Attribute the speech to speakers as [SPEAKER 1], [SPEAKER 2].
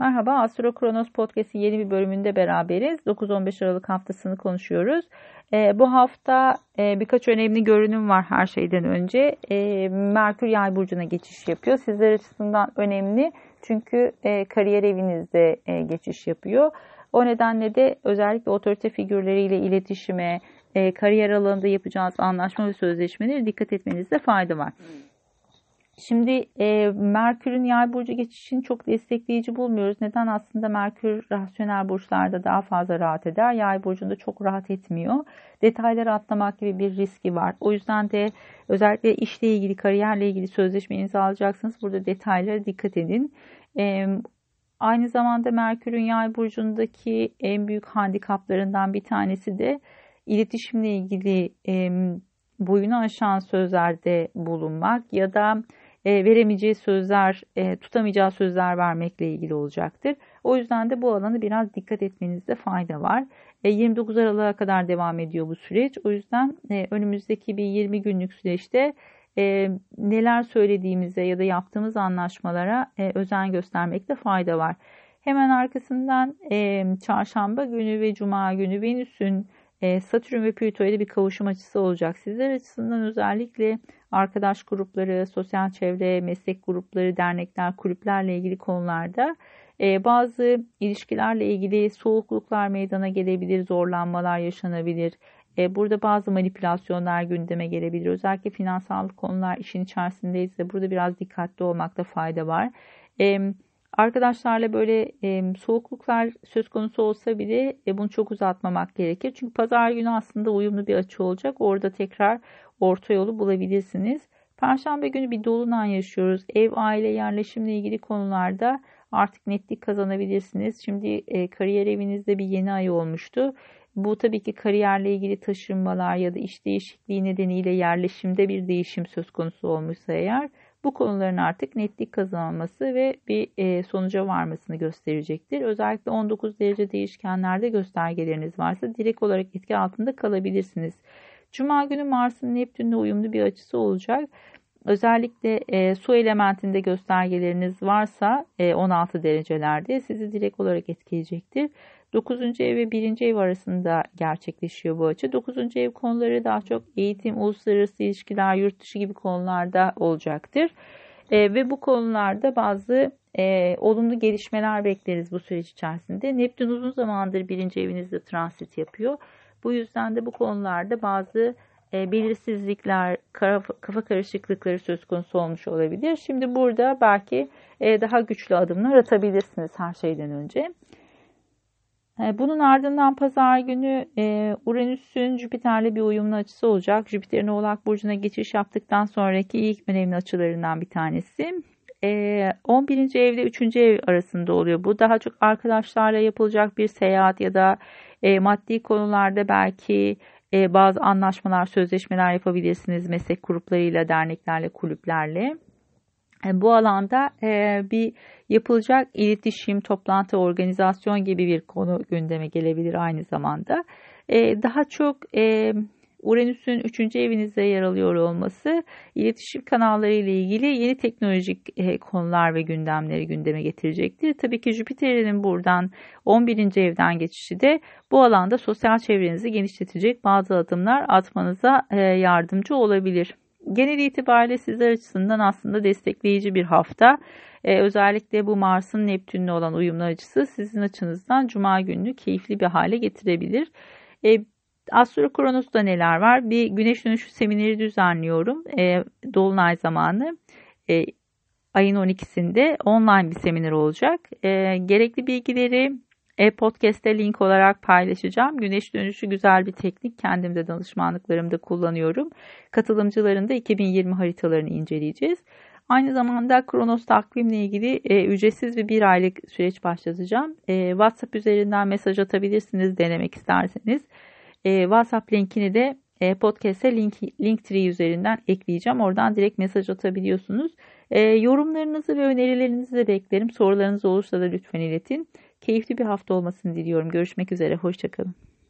[SPEAKER 1] Merhaba, Astro Kronos Podcast'in yeni bir bölümünde beraberiz. 9-15 Aralık haftasını konuşuyoruz. E, bu hafta e, birkaç önemli görünüm var her şeyden önce. E, Merkür Yay burcuna geçiş yapıyor. Sizler açısından önemli çünkü e, kariyer evinizde e, geçiş yapıyor. O nedenle de özellikle otorite figürleriyle iletişime, e, kariyer alanında yapacağınız anlaşma ve sözleşmeleri dikkat etmenizde fayda var. Hmm. Şimdi e, Merkür'ün yay burcu geçişini çok destekleyici bulmuyoruz. Neden? Aslında Merkür rasyonel burçlarda daha fazla rahat eder. Yay burcunda çok rahat etmiyor. Detayları atlamak gibi bir riski var. O yüzden de özellikle işle ilgili, kariyerle ilgili sözleşme imzalayacaksınız. Burada detaylara dikkat edin. E, aynı zamanda Merkür'ün yay burcundaki en büyük handikaplarından bir tanesi de iletişimle ilgili e, boyunu aşan sözlerde bulunmak ya da e, veremeyeceği sözler, e, tutamayacağı sözler vermekle ilgili olacaktır. O yüzden de bu alanı biraz dikkat etmenizde fayda var. E, 29 Aralık'a kadar devam ediyor bu süreç. O yüzden e, önümüzdeki bir 20 günlük süreçte e, neler söylediğimize ya da yaptığımız anlaşmalara e, özen göstermekte fayda var. Hemen arkasından e, çarşamba günü ve cuma günü Venüs'ün e, Satürn ve Plüto ile bir kavuşum açısı olacak. Sizler açısından özellikle arkadaş grupları, sosyal çevre, meslek grupları, dernekler, kulüplerle ilgili konularda e, bazı ilişkilerle ilgili soğukluklar meydana gelebilir, zorlanmalar yaşanabilir. E, burada bazı manipülasyonlar gündeme gelebilir. Özellikle finansal konular işin içerisindeyse burada biraz dikkatli olmakta fayda var. Evet Arkadaşlarla böyle e, soğukluklar söz konusu olsa bile e, bunu çok uzatmamak gerekir. Çünkü pazar günü aslında uyumlu bir açı olacak. Orada tekrar orta yolu bulabilirsiniz. Perşembe günü bir dolunay yaşıyoruz. Ev, aile, yerleşimle ilgili konularda artık netlik kazanabilirsiniz. Şimdi e, kariyer evinizde bir yeni ay olmuştu. Bu tabii ki kariyerle ilgili taşınmalar ya da iş değişikliği nedeniyle yerleşimde bir değişim söz konusu olmuşsa eğer bu konuların artık netlik kazanması ve bir e, sonuca varmasını gösterecektir. Özellikle 19 derece değişkenlerde göstergeleriniz varsa direkt olarak etki altında kalabilirsiniz. Cuma günü Mars'ın Neptün'le uyumlu bir açısı olacak. Özellikle e, su elementinde göstergeleriniz varsa e, 16 derecelerde sizi direkt olarak etkileyecektir. 9. ev ve 1. ev arasında gerçekleşiyor bu açı. 9. ev konuları daha çok eğitim, uluslararası ilişkiler, yurt dışı gibi konularda olacaktır. E, ve bu konularda bazı e, olumlu gelişmeler bekleriz bu süreç içerisinde. Neptün uzun zamandır birinci evinizde transit yapıyor. Bu yüzden de bu konularda bazı e, belirsizlikler, kafa, karışıklıkları söz konusu olmuş olabilir. Şimdi burada belki e, daha güçlü adımlar atabilirsiniz her şeyden önce. E, bunun ardından pazar günü e, Uranüs'ün Jüpiter'le bir uyumlu açısı olacak. Jüpiter'in Oğlak Burcu'na geçiş yaptıktan sonraki ilk önemli açılarından bir tanesi. 11. E, evle 3. ev arasında oluyor. Bu daha çok arkadaşlarla yapılacak bir seyahat ya da maddi konularda belki bazı anlaşmalar, sözleşmeler yapabilirsiniz meslek gruplarıyla, derneklerle, kulüplerle. E, bu alanda e, bir yapılacak iletişim, toplantı, organizasyon gibi bir konu gündeme gelebilir aynı zamanda. E, daha çok Uranüs'ün 3. evinizde yer alıyor olması iletişim kanalları ile ilgili yeni teknolojik konular ve gündemleri gündeme getirecektir. Tabii ki Jüpiter'in buradan 11. evden geçişi de bu alanda sosyal çevrenizi genişletecek bazı adımlar atmanıza yardımcı olabilir genel itibariyle sizler açısından aslında destekleyici bir hafta. Ee, özellikle bu Mars'ın Neptün'le olan uyumlu açısı sizin açınızdan Cuma gününü keyifli bir hale getirebilir. Ee, Astro Kronos'ta neler var? Bir güneş dönüşü semineri düzenliyorum. Ee, Dolunay zamanı. Ee, ayın 12'sinde online bir seminer olacak. Ee, gerekli bilgileri e-podcast'te link olarak paylaşacağım. Güneş dönüşü güzel bir teknik. Kendim de danışmanlıklarımda kullanıyorum. Katılımcıların da 2020 haritalarını inceleyeceğiz. Aynı zamanda Kronos takvimle ilgili e, ücretsiz bir bir aylık süreç başlatacağım. E, WhatsApp üzerinden mesaj atabilirsiniz denemek isterseniz. E, WhatsApp linkini de e, podcast'e link, Linktree üzerinden ekleyeceğim. Oradan direkt mesaj atabiliyorsunuz. E, yorumlarınızı ve önerilerinizi de beklerim. Sorularınız olursa da lütfen iletin. Keyifli bir hafta olmasını diliyorum. Görüşmek üzere. Hoşçakalın.